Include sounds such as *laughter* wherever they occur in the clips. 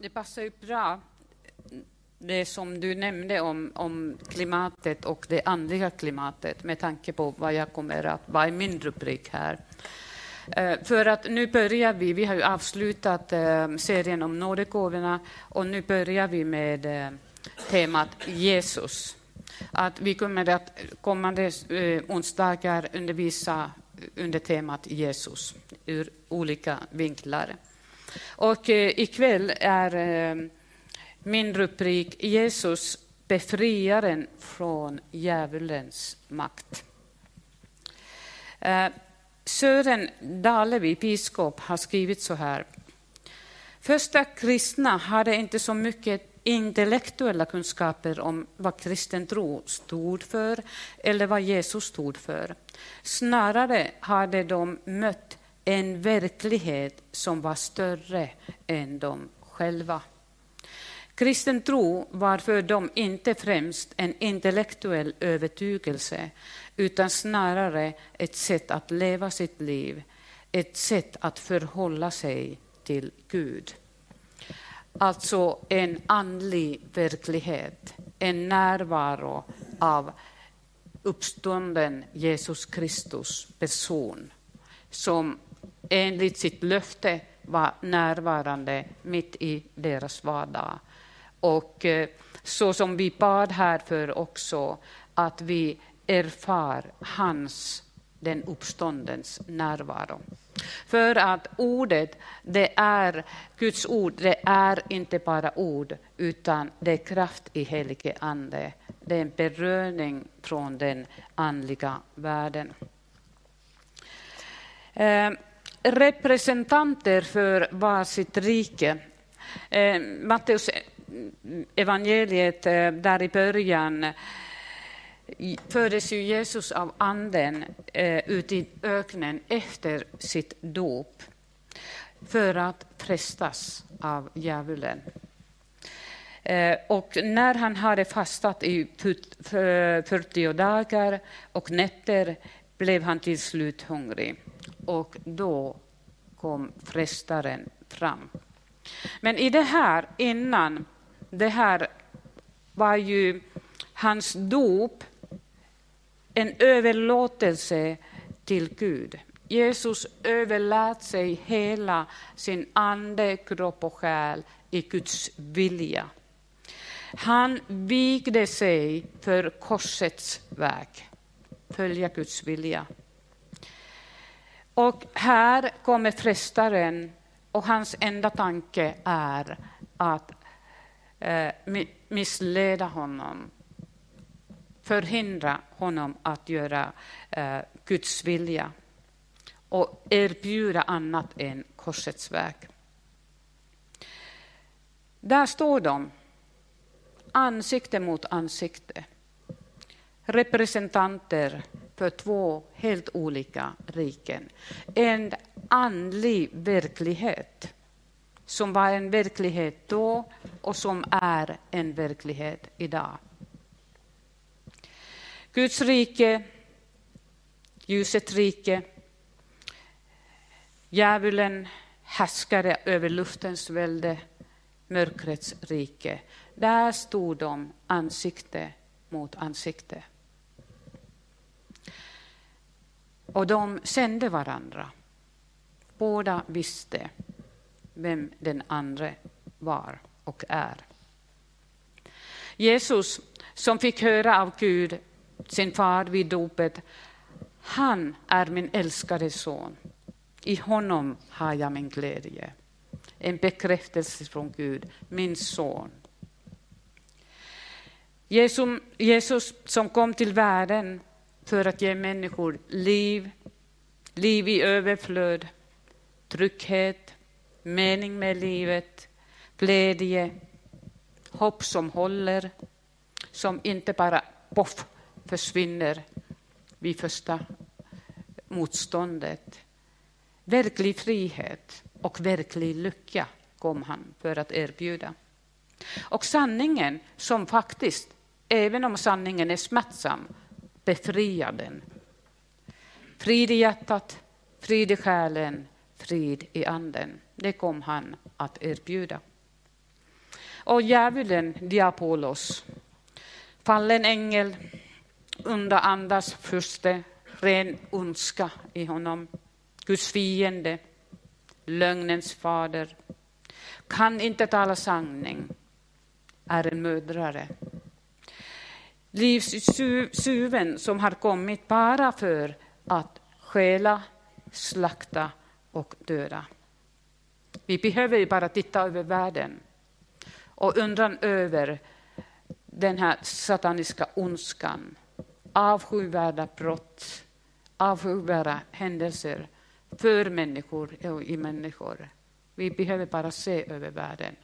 Det passar ju bra, det som du nämnde om, om klimatet och det andliga klimatet med tanke på vad jag kommer att vara i min rubrik här. Eh, för att nu börjar vi, vi har ju avslutat eh, serien om nådegåvorna och nu börjar vi med eh, temat Jesus. Att vi kommer att kommande onsdagar undervisa under temat Jesus ur olika vinklar. Och eh, ikväll är eh, min rubrik Jesus befriaren från djävulens makt. Eh, Sören Dalevi, biskop, har skrivit så här. Första kristna hade inte så mycket intellektuella kunskaper om vad kristen tro stod för eller vad Jesus stod för. Snarare hade de mött en verklighet som var större än de själva. Kristen tro var för dem inte främst en intellektuell övertygelse utan snarare ett sätt att leva sitt liv, ett sätt att förhålla sig till Gud. Alltså en andlig verklighet, en närvaro av uppstånden Jesus Kristus person som enligt sitt löfte var närvarande mitt i deras vardag. Och eh, så som vi bad här för också, att vi erfar hans, den uppståndens närvaro. För att ordet, det är Guds ord, det är inte bara ord, utan det är kraft i helige Ande. Det är en beröring från den andliga världen. Eh, representanter för varsitt rike. Eh, Matteus evangeliet, eh, där i början fördes ju Jesus av Anden eh, ut i öknen efter sitt dop för att frestas av djävulen. Eh, och när han hade fastat i 40 dagar och nätter blev han till slut hungrig. Och då kom frestaren fram. Men i det här innan, det här var ju hans dop en överlåtelse till Gud. Jesus överlät sig hela sin ande, kropp och själ i Guds vilja. Han vigde sig för korsets väg, följa Guds vilja. Och här kommer frestaren och hans enda tanke är att eh, missleda honom förhindra honom att göra eh, Guds vilja och erbjuda annat än korsets väg. Där står de, ansikte mot ansikte. Representanter för två helt olika riken. En andlig verklighet som var en verklighet då och som är en verklighet idag. Guds rike, ljusets rike, djävulen härskare över luftens välde, mörkrets rike. Där stod de ansikte mot ansikte. Och de kände varandra. Båda visste vem den andra var och är. Jesus, som fick höra av Gud sin far vid dopet. Han är min älskade son. I honom har jag min glädje. En bekräftelse från Gud, min son. Jesus som kom till världen för att ge människor liv, liv i överflöd, trygghet, mening med livet, glädje, hopp som håller, som inte bara poff försvinner vid första motståndet. Verklig frihet och verklig lycka kom han för att erbjuda. Och sanningen som faktiskt, även om sanningen är smärtsam, Befria den. Frid i hjärtat, frid i själen, frid i anden. Det kom han att erbjuda. Och djävulen, Diapolos, fallen ängel, onda andas furste, ren ondska i honom, Guds fiende, lögnens fader, kan inte tala sanning, är en mödrare. Livsuven som har kommit bara för att stjäla, slakta och döda. Vi behöver ju bara titta över världen och undran över den här sataniska ondskan, avskyvärda brott, avskyvärda händelser för människor och i människor. Vi behöver bara se över världen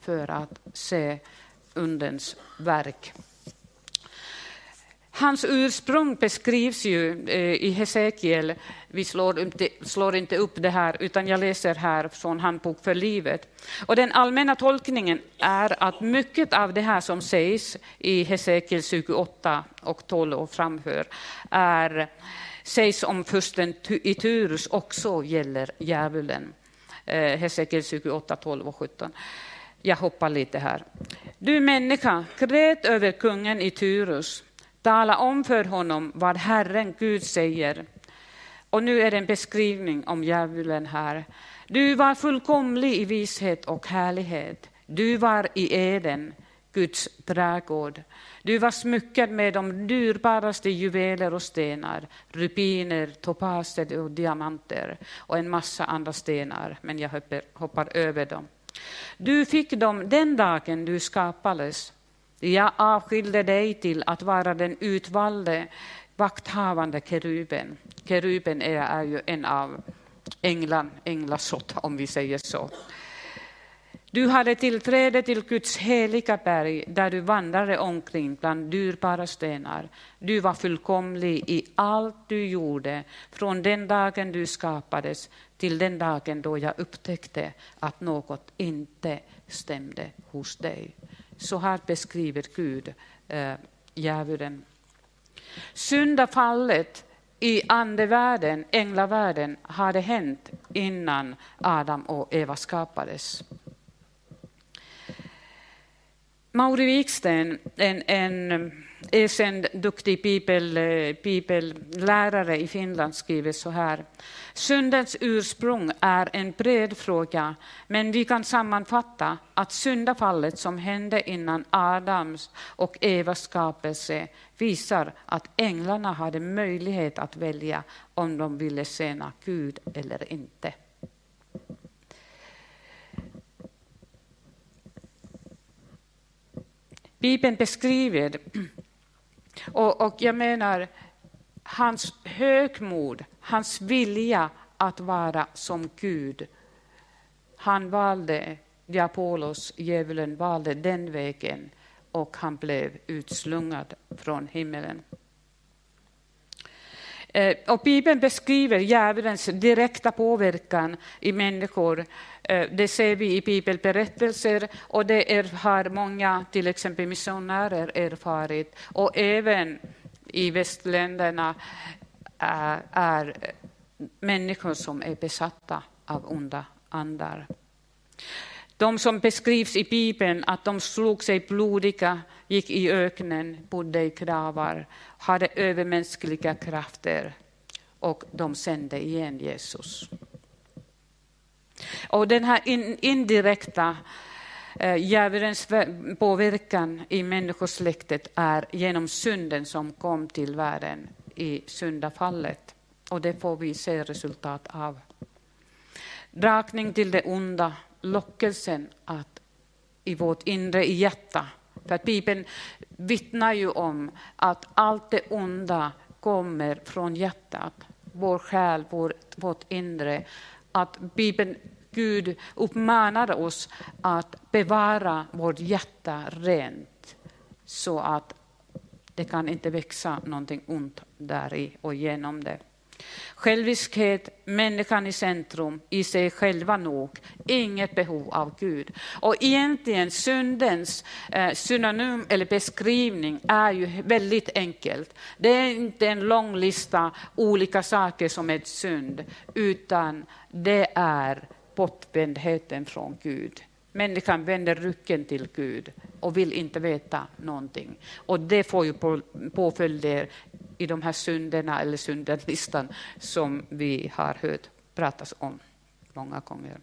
för att se undens verk. Hans ursprung beskrivs ju eh, i Hesekiel. Vi slår inte, slår inte upp det här, utan jag läser här från Handbok för livet. Och den allmänna tolkningen är att mycket av det här som sägs i Hesekiel 28 och 12 och framför är, sägs om fursten i Tyrus också gäller djävulen. Eh, Hesekiel 28, 12 och 17. Jag hoppar lite här. Du människa, grät över kungen i Tyrus Tala om för honom vad Herren Gud säger. Och nu är det en beskrivning om djävulen här. Du var fullkomlig i vishet och härlighet. Du var i Eden, Guds trädgård. Du var smyckad med de dyrbaraste juveler och stenar, rubiner, topaser och diamanter och en massa andra stenar, men jag hoppar, hoppar över dem. Du fick dem den dagen du skapades jag avskilde dig till att vara den utvalde vakthavande keruben. Keruben är, är ju en av änglan, änglasort, om vi säger så. Du hade tillträde till Guds heliga berg där du vandrade omkring bland dyrbara stenar. Du var fullkomlig i allt du gjorde från den dagen du skapades till den dagen då jag upptäckte att något inte stämde hos dig. Så här beskriver Gud eh, djävulen. Syndafallet i andevärlden, änglavärlden, hade hänt innan Adam och Eva skapades. Mauri Wiksten, en, en Eh, erkänd duktig bibel, bibellärare eh, i Finland, skriver så här. Syndens ursprung är en bred fråga, men vi kan sammanfatta att syndafallet som hände innan Adams och Evas skapelse visar att änglarna hade möjlighet att välja om de ville tjäna Gud eller inte. Bibeln beskriver, och, och jag menar hans högmod, hans vilja att vara som Gud. Han valde, Diapolos, djävulen, valde den vägen och han blev utslungad från himmelen. Eh, och Bibeln beskriver djävulens direkta påverkan i människor. Eh, det ser vi i bibelberättelser och det är, har många, till exempel missionärer, erfarit. Och även i västländerna är, är människor som är besatta av onda andar. De som beskrivs i Bibeln, att de slog sig blodiga, gick i öknen, bodde i gravar, hade övermänskliga krafter och de sände igen Jesus. Och den här indirekta eh, djävulens påverkan i människosläktet är genom synden som kom till världen i syndafallet. Och det får vi se resultat av. Dragning till det onda, lockelsen att i vårt inre hjärta. För att Bibeln vittnar ju om att allt det onda kommer från hjärtat, vår själ, vår, vårt inre. Att Bibeln, Gud uppmanar oss att bevara vårt hjärta rent så att det kan inte växa någonting ont där i och genom det. Själviskhet, människan i centrum, i sig själva nog, inget behov av Gud. Och egentligen syndens eh, synonym eller beskrivning är ju väldigt enkelt. Det är inte en lång lista olika saker som är synd, utan det är bortvändheten från Gud. Människan vänder ryggen till Gud och vill inte veta någonting. Och det får ju påföljder i de här synderna eller syndenlistan som vi har hört pratas om många gånger.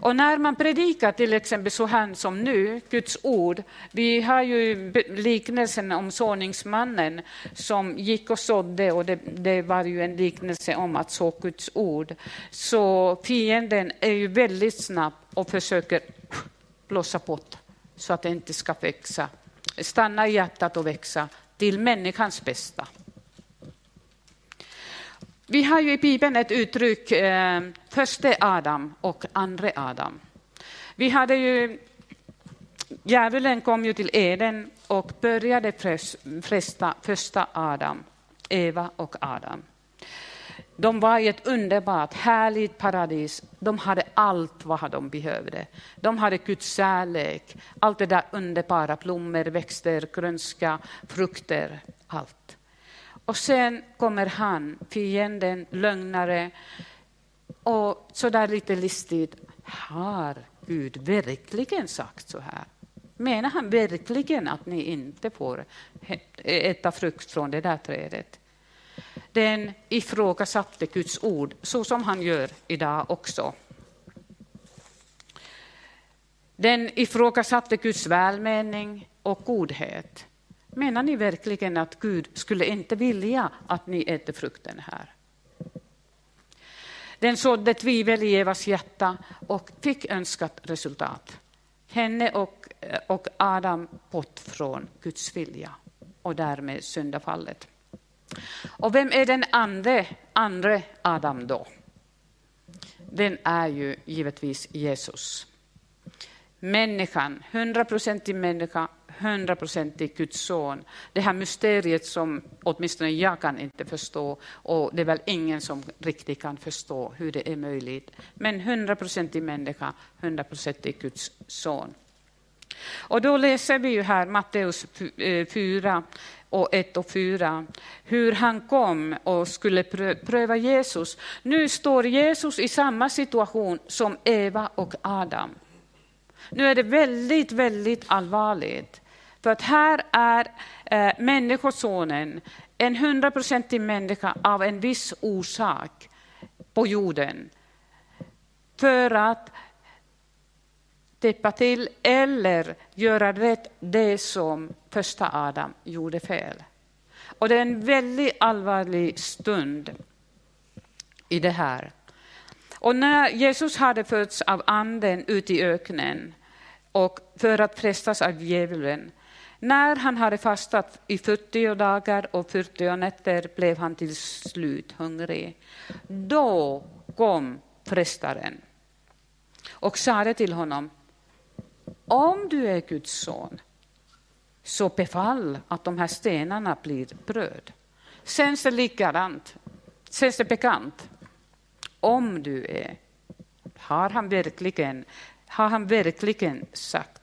Och när man predikar till exempel så här som nu, Guds ord, vi har ju liknelsen om såningsmannen som gick och sådde och det, det, var ju en liknelse om att så Guds ord. Så fienden är ju väldigt snabb och försöker blåsa bort så att det inte ska växa, stanna i hjärtat och växa till människans bästa. Vi har ju i Bibeln ett uttryck, eh, första Adam och andra Adam. Vi hade ju, djävulen kom ju till Eden och började fresta första Adam, Eva och Adam. De var i ett underbart, härligt paradis. De hade allt vad de behövde. De hade Guds kärlek, allt det där underbara, blommor, växter, grönska, frukter, allt. Och sen kommer han, fienden, lögnare, och så där lite listigt, har Gud verkligen sagt så här? Menar han verkligen att ni inte får äta frukt från det där trädet? Den ifrågasatte Guds ord, så som han gör idag också. Den ifrågasatte Guds välmening och godhet. Menar ni verkligen att Gud skulle inte vilja att ni äter frukten här? Den sådde tvivel i Evas hjärta och fick önskat resultat. Henne och, eh, och Adam bort från Guds vilja och därmed syndafallet. Och vem är den andre, andre Adam då? Den är ju givetvis Jesus. Människan, hundraprocentig människa, hundraprocentig Guds son. Det här mysteriet som åtminstone jag kan inte förstå och det är väl ingen som riktigt kan förstå hur det är möjligt. Men hundraprocentig människa, hundraprocentig Guds son. Och då läser vi ju här Matteus 4 eh, och 1 och 4, hur han kom och skulle pröva Jesus. Nu står Jesus i samma situation som Eva och Adam. Nu är det väldigt, väldigt allvarligt. För att här är eh, Människosonen en hundraprocentig människa av en viss orsak på jorden. För att täppa till eller göra rätt det som första Adam gjorde fel. Och det är en väldigt allvarlig stund i det här. Och när Jesus hade fötts av anden ut i öknen och för att frestas av djävulen, när han hade fastat i 40 dagar och 40 nätter blev han till slut hungrig. Då kom frestaren och sade till honom, om du är Guds son, så befall att de här stenarna blir bröd. Känns det likadant? Känns det bekant? Om du är. Har han verkligen, har han verkligen sagt?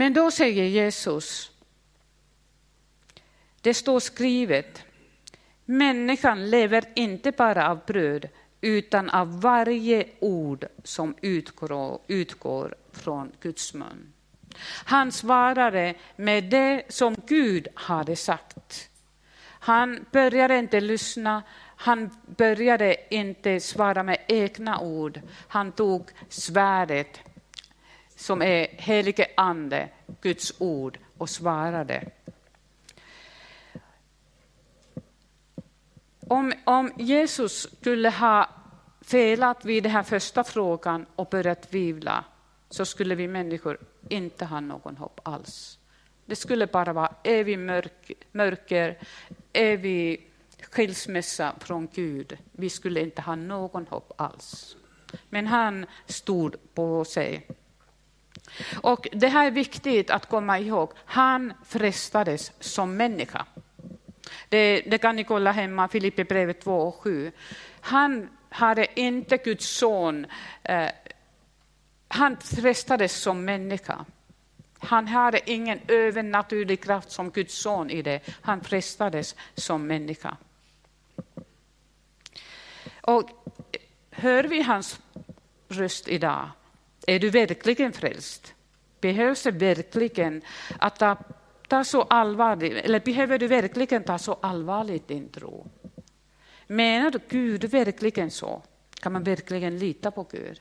Men då säger Jesus, det står skrivet, människan lever inte bara av bröd utan av varje ord som utgår, utgår från Guds mun. Han svarade med det som Gud hade sagt. Han började inte lyssna, han började inte svara med egna ord. Han tog svärdet som är helige ande, Guds ord, och svarade. Om, om Jesus skulle ha felat vid den här första frågan och börjat tvivla, så skulle vi människor inte ha någon hopp alls. Det skulle bara vara evig mörk, mörker, evig skilsmässa från Gud. Vi skulle inte ha någon hopp alls. Men han stod på sig. Och Det här är viktigt att komma ihåg. Han frestades som människa. Det, det kan ni kolla hemma, Filipperbrevet 2 och 7. Han hade inte Guds son eh, han frestades som människa. Han hade ingen övernaturlig kraft som Guds son i det. Han frestades som människa. Och eh, hör vi hans röst idag. Är du verkligen frälst? Behövs det verkligen att ta, ta så allvarligt, eller behöver du verkligen ta så allvarligt din tro? Menar Gud verkligen så? Kan man verkligen lita på Gud?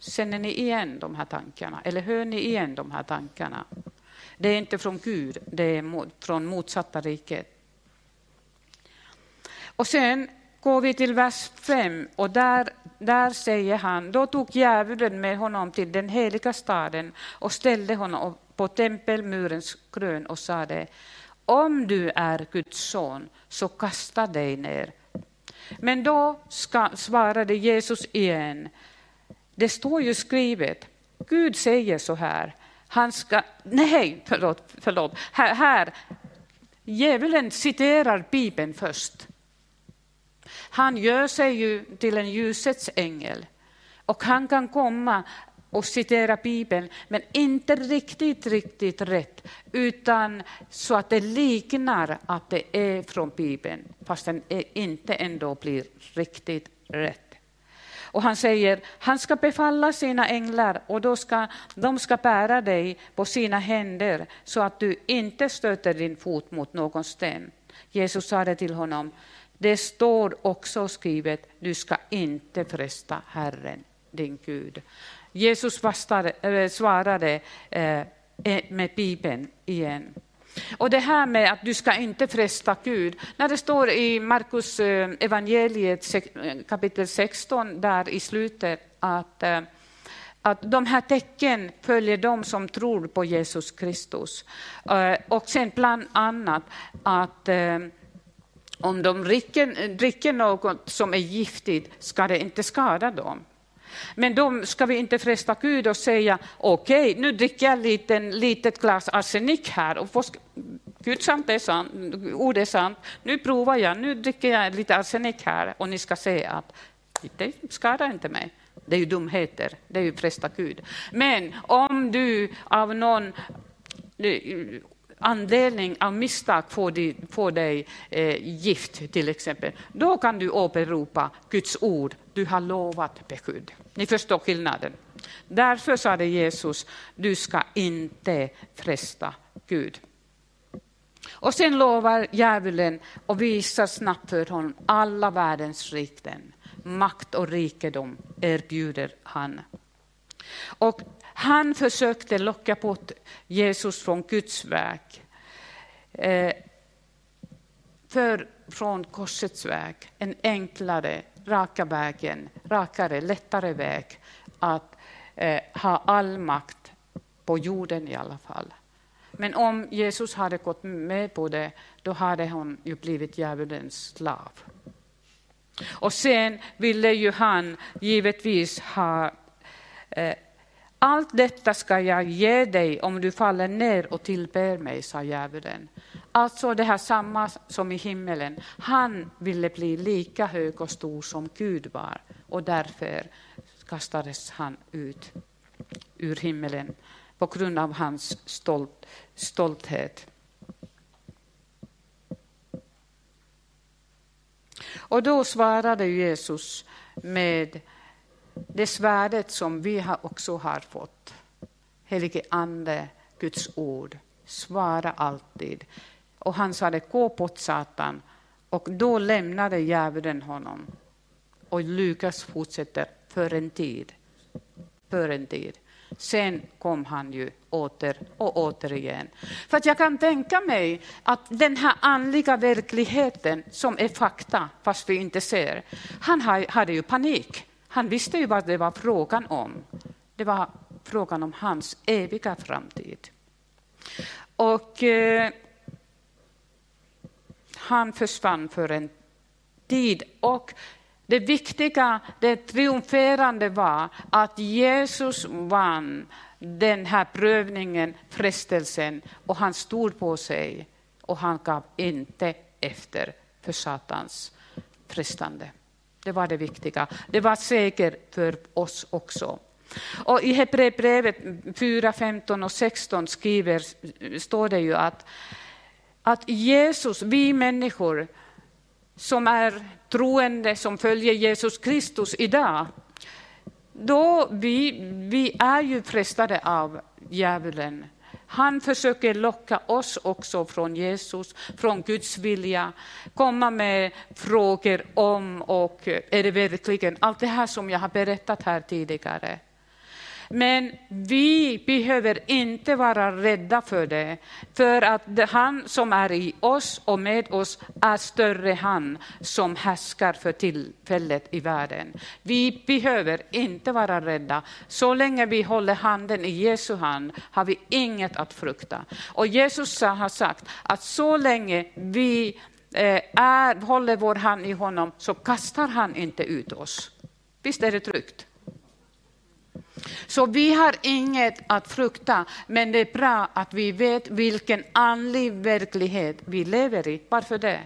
Känner ni igen de här tankarna? Eller hör ni igen de här tankarna? Det är inte från Gud, det är från motsatta riket. Och sen går vi till vers 5 och där, där säger han, då tog djävulen med honom till den heliga staden och ställde honom på tempelmurens krön och sade, om du är Guds son, så kasta dig ner. Men då ska, svarade Jesus igen, det står ju skrivet, Gud säger så här, han ska, nej, förlåt, förlåt. Här, här, djävulen citerar Bibeln först. Han gör sig ju till en ljusets ängel och han kan komma och citera Bibeln, men inte riktigt, riktigt rätt, utan så att det liknar att det är från Bibeln, fast den inte ändå blir riktigt rätt. Och han säger, han ska befalla sina änglar och då ska, de ska bära dig på sina händer så att du inte stöter din fot mot någon sten. Jesus sa det till honom, det står också skrivet, du ska inte fresta Herren, din Gud. Jesus eh, svarade eh, eh, med Bibeln igen. Och det här med att du ska inte fresta Gud, när det står i Markus evangeliet kapitel 16, där i slutet, att, att de här tecken följer de som tror på Jesus Kristus. Och sen bland annat att om de dricker, dricker något som är giftigt ska det inte skada dem. Men då ska vi inte fresta Gud och säga okej, okay, nu dricker jag ett litet glas arsenik här. Och Gud sant är sant, ord är sant. Nu provar jag, nu dricker jag lite arsenik här och ni ska se att det skadar inte mig. Det är ju dumheter, det är ju fresta Gud. Men om du av någon anledning av misstag får, dig, får dig eh, gift till exempel, då kan du åberopa Guds ord. Du har lovat beskydd. Ni förstår skillnaden. Därför sade Jesus, du ska inte fresta Gud. Och sen lovar djävulen och visar snabbt för honom alla världens rikten. Makt och rikedom erbjuder han. Och han försökte locka bort Jesus från Guds väg. Eh, för från korsets väg, en enklare, raka vägen, rakare, lättare väg att eh, ha all makt på jorden i alla fall. Men om Jesus hade gått med på det, då hade hon ju blivit djävulens slav. Och sen ville ju han givetvis ha eh, allt detta ska jag ge dig om du faller ner och tillber mig, sa djävulen. Alltså det här samma som i himmelen. Han ville bli lika hög och stor som Gud var och därför kastades han ut ur himmelen på grund av hans stolt, stolthet. Och då svarade Jesus med det svärdet som vi också har fått. Helige Ande, Guds ord, svara alltid. Och han sade, gå på Satan. Och då lämnade djävulen honom. Och Lukas fortsätter för en tid. För en tid. Sen kom han ju åter och återigen. För att jag kan tänka mig att den här andliga verkligheten som är fakta, fast vi inte ser, han hade ju panik. Han visste ju vad det var frågan om. Det var frågan om hans eviga framtid. Och eh, han försvann för en tid. Och det viktiga, det triumferande var att Jesus vann den här prövningen, frestelsen, och han stod på sig och han gav inte efter för Satans frestande. Det var det viktiga. Det var säkert för oss också. Och I Hebreerbrevet 4, 15 och 16 skriver, står det ju att, att Jesus, vi människor som är troende, som följer Jesus Kristus idag, då vi, vi är ju frestade av djävulen. Han försöker locka oss också från Jesus, från Guds vilja, komma med frågor om och eh, är det verkligen allt det här som jag har berättat här tidigare. Men vi behöver inte vara rädda för det, för att han som är i oss och med oss är större han som härskar för tillfället i världen. Vi behöver inte vara rädda. Så länge vi håller handen i Jesu hand har vi inget att frukta. Och Jesus har sagt att så länge vi eh, är, håller vår hand i honom så kastar han inte ut oss. Visst är det tryggt? Så vi har inget att frukta, men det är bra att vi vet vilken andlig verklighet vi lever i. Varför det?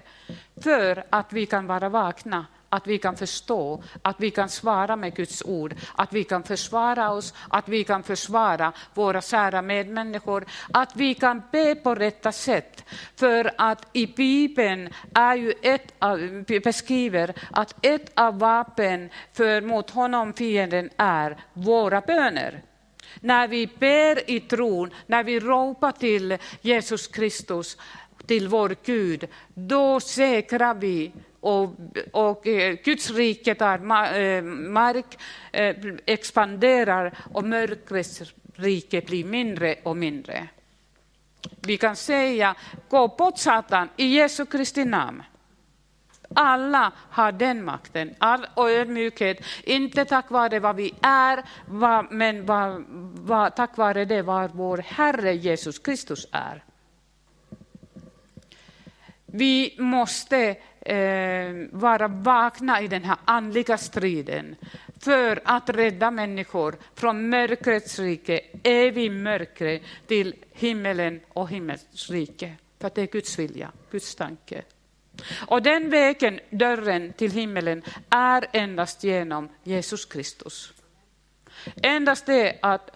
För att vi kan vara vakna att vi kan förstå, att vi kan svara med Guds ord, att vi kan försvara oss, att vi kan försvara våra kära medmänniskor, att vi kan be på rätta sätt. För att i Bibeln är ju ett av, beskriver att ett av vapen för mot honom fienden är våra böner. När vi ber i tron, när vi ropar till Jesus Kristus, till vår Gud, då säkrar vi och, och eh, Guds rike tar eh, mark, eh, expanderar och mörkrets rike blir mindre och mindre. Vi kan säga, gå bort Satan i Jesu Kristi namn. Alla har den makten, all ödmjukhet, inte tack vare vad vi är, men vad, vad, tack vare det vad vår Herre Jesus Kristus är. Vi måste eh, vara vakna i den här andliga striden för att rädda människor från mörkrets rike, evig mörker till himmelen och himmelsrike. För att det är Guds vilja, Guds tanke. Och den vägen, dörren till himmelen, är endast genom Jesus Kristus. Endast det att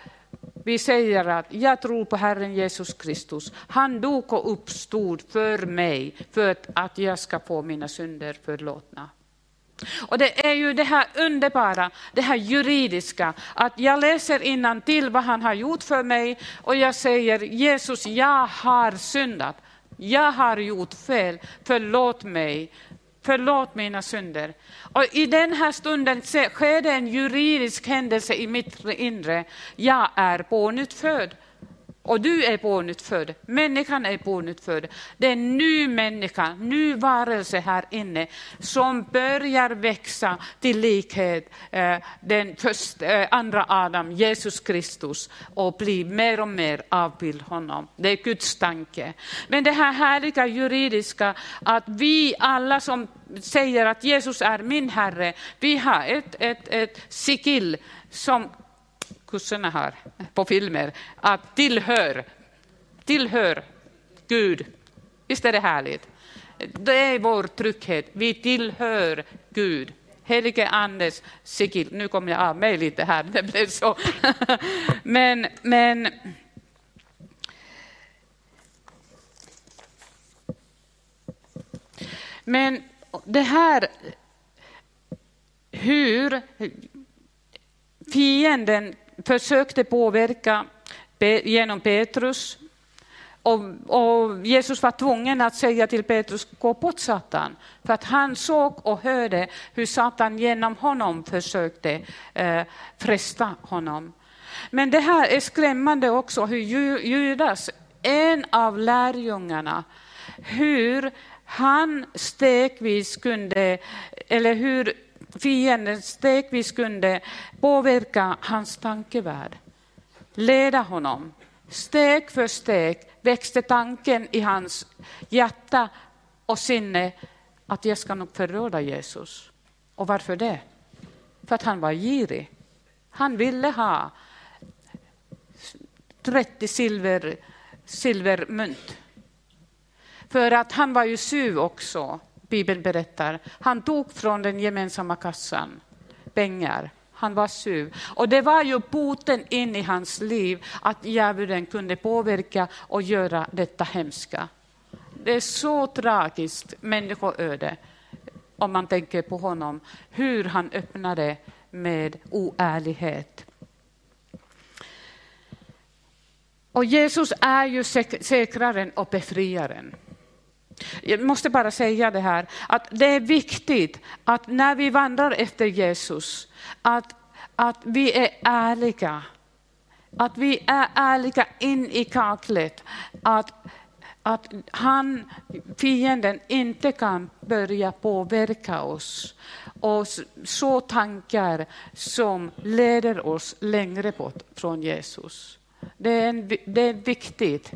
vi säger att jag tror på Herren Jesus Kristus. Han dog och uppstod för mig, för att jag ska få mina synder förlåtna. Och det är ju det här underbara, det här juridiska, att jag läser till vad han har gjort för mig och jag säger Jesus, jag har syndat. Jag har gjort fel, förlåt mig förlåt mina synder. Och I den här stunden sker det en juridisk händelse i mitt inre. Jag är pånyttfödd. Och du är pånyttfödd, människan är pånyttfödd. Det är en ny människa, ny varelse här inne som börjar växa till likhet eh, den först, eh, andra Adam, Jesus Kristus, och bli mer och mer avbild honom. Det är Guds tanke. Men det här härliga juridiska, att vi alla som säger att Jesus är min Herre, vi har ett, ett, ett sigill som kurserna har på filmer, att tillhör, tillhör Gud. Visst är det härligt? Det är vår trygghet, vi tillhör Gud. Helige Andes sigill. Nu kommer jag av mig lite här, det blev så. *laughs* men, men Men det här hur fienden försökte påverka genom Petrus. Och, och, Jesus var tvungen att säga till Petrus, gå bort Satan. För att han såg och hörde hur Satan genom honom försökte eh, fresta honom. Men det här är skrämmande också, hur Judas, en av lärjungarna, hur han stegvis kunde, eller hur fienden stegvis kunde påverka hans tankevärld, leda honom. Steg för steg växte tanken i hans hjärta och sinne att jag ska nog förråda Jesus. Och varför det? För att han var girig. Han ville ha 30 silver, silvermynt. För att han var ju suv också. Bibeln berättar. Han tog från den gemensamma kassan pengar. Han var suv. Och det var ju boten in i hans liv att djävulen kunde påverka och göra detta hemska. Det är så tragiskt människoöde om man tänker på honom, hur han öppnade med oärlighet. Och Jesus är ju säkraren och befriaren. Jag måste bara säga det här, att det är viktigt att när vi vandrar efter Jesus, att, att vi är ärliga. Att vi är ärliga in i kaklet. Att, att han, fienden inte kan börja påverka oss och så tankar som leder oss längre bort från Jesus. Det är, en, det är viktigt.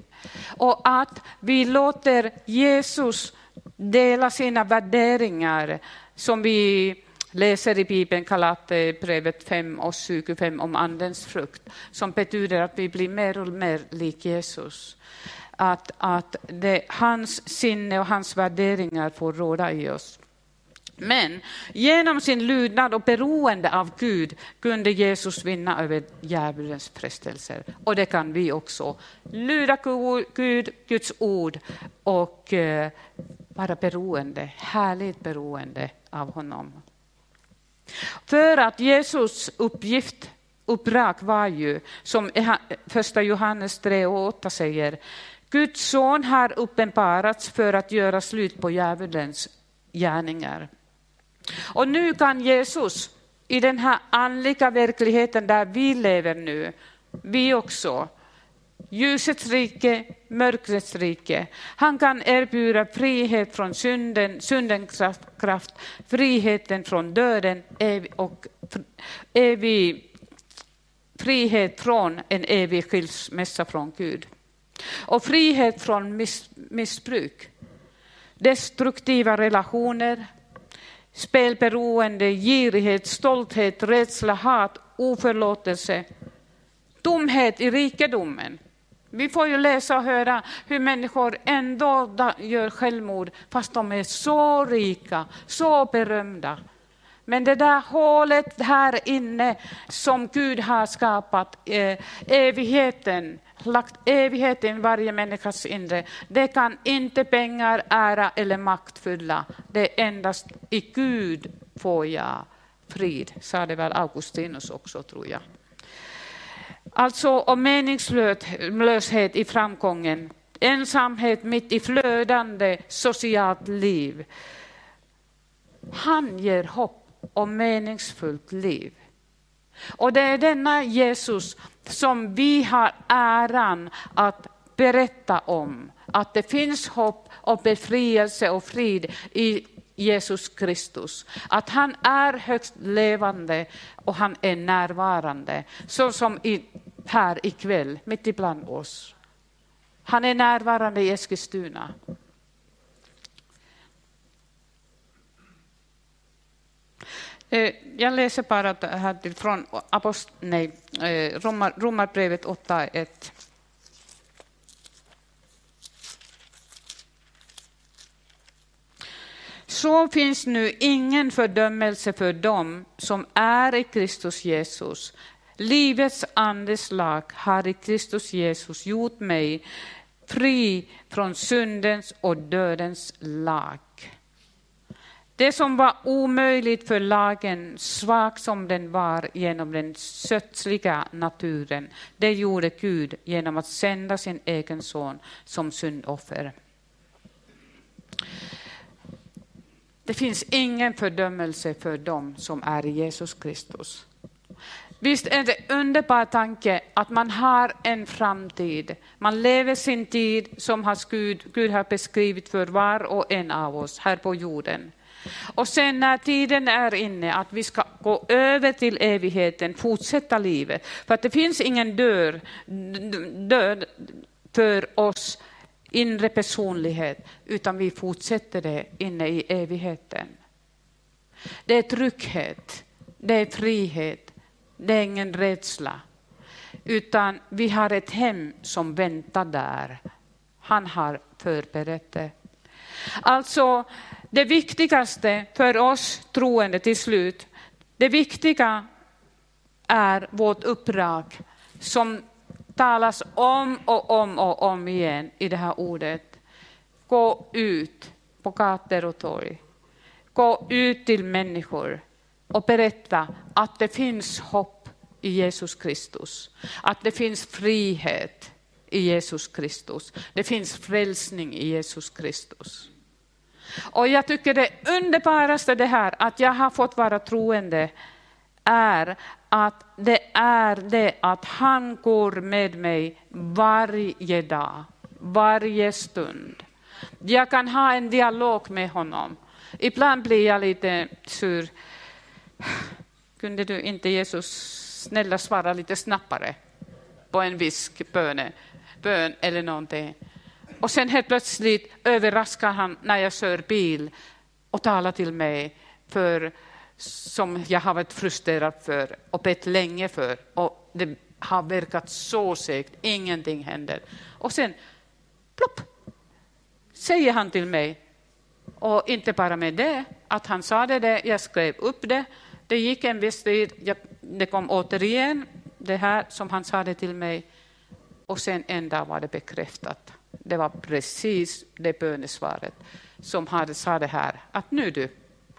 Och att vi låter Jesus dela sina värderingar som vi läser i Bibeln, Galaterbrevet eh, 5 och 25 om Andens frukt, som betyder att vi blir mer och mer lik Jesus. Att, att det, hans sinne och hans värderingar får råda i oss. Men genom sin lydnad och beroende av Gud kunde Jesus vinna över djävulens frestelser. Och det kan vi också. Lyda Gud, Guds ord och eh, vara beroende, härligt beroende av honom. För att Jesus uppgift, uppdrag var ju, som första Johannes 3 och 8 säger, Guds son har uppenbarats för att göra slut på djävulens gärningar. Och nu kan Jesus i den här andliga verkligheten där vi lever nu, vi också, ljusets rike, mörkrets rike. Han kan erbjuda frihet från synden, syndens kraft, friheten från döden och evig frihet från en evig skilsmässa från Gud. Och frihet från miss, missbruk, destruktiva relationer, spelberoende, girighet, stolthet, rädsla, hat, oförlåtelse, tomhet i rikedomen. Vi får ju läsa och höra hur människor ändå gör självmord fast de är så rika, så berömda. Men det där hålet här inne som Gud har skapat, eh, evigheten, lagt evigheten i varje människas inre, det kan inte pengar, ära eller makt fylla. Det är endast i Gud får jag frid, sa det väl Augustinus också tror jag. Alltså om meningslöshet i framgången, ensamhet mitt i flödande socialt liv. Han ger hopp om meningsfullt liv. Och det är denna Jesus som vi har äran att berätta om. Att det finns hopp och befrielse och frid i Jesus Kristus. Att han är högst levande och han är närvarande. Så som i, här ikväll, mitt ibland oss. Han är närvarande i Eskilstuna. Eh, jag läser bara här från Apost, nej, eh, Romar, Romarbrevet 8.1. Så finns nu ingen fördömelse för dem som är i Kristus Jesus. Livets andes lag har i Kristus Jesus gjort mig fri från syndens och dödens lag. Det som var omöjligt för lagen, svag som den var genom den sötsliga naturen, det gjorde Gud genom att sända sin egen son som syndoffer. Det finns ingen fördömelse för dem som är i Jesus Kristus. Visst är det en underbar tanke att man har en framtid. Man lever sin tid som Gud, Gud har beskrivit för var och en av oss här på jorden. Och sen när tiden är inne att vi ska gå över till evigheten, fortsätta livet. För att det finns ingen dörr, död för oss inre personlighet, utan vi fortsätter det inne i evigheten. Det är trygghet, det är frihet, det är ingen rädsla. Utan vi har ett hem som väntar där. Han har förberett det. Alltså, det viktigaste för oss troende till slut, det viktiga är vårt uppdrag som talas om och om och om igen i det här ordet. Gå ut på gator och torg. Gå ut till människor. och berätta att det finns hopp i Jesus Kristus. Att det finns frihet i Jesus Kristus. Det finns frälsning i Jesus Kristus. Och jag tycker det underbaraste det här att jag har fått vara troende är att det är det att han går med mig varje dag, varje stund. Jag kan ha en dialog med honom. Ibland blir jag lite sur. Kunde du inte Jesus snälla svara lite snabbare på en viss böne, bön eller någonting? Och sen helt plötsligt överraskar han när jag kör bil och talar till mig för som jag har varit frustrerad för och bett länge för. Och det har verkat så segt, ingenting händer. Och sen, plopp, säger han till mig. Och inte bara med det, att han sa det, där, jag skrev upp det. Det gick en viss tid, det kom återigen det här som han sa det till mig. Och sen en dag var det bekräftat. Det var precis det bönesvaret som hade sa det här, att nu du,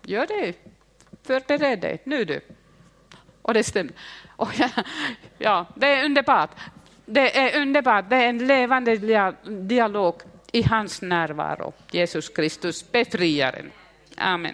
gör det, förbered dig, nu du. Och det stämde. Och ja, ja, det är underbart. Det är underbart, det är en levande dialog i hans närvaro. Jesus Kristus, befriaren. Amen.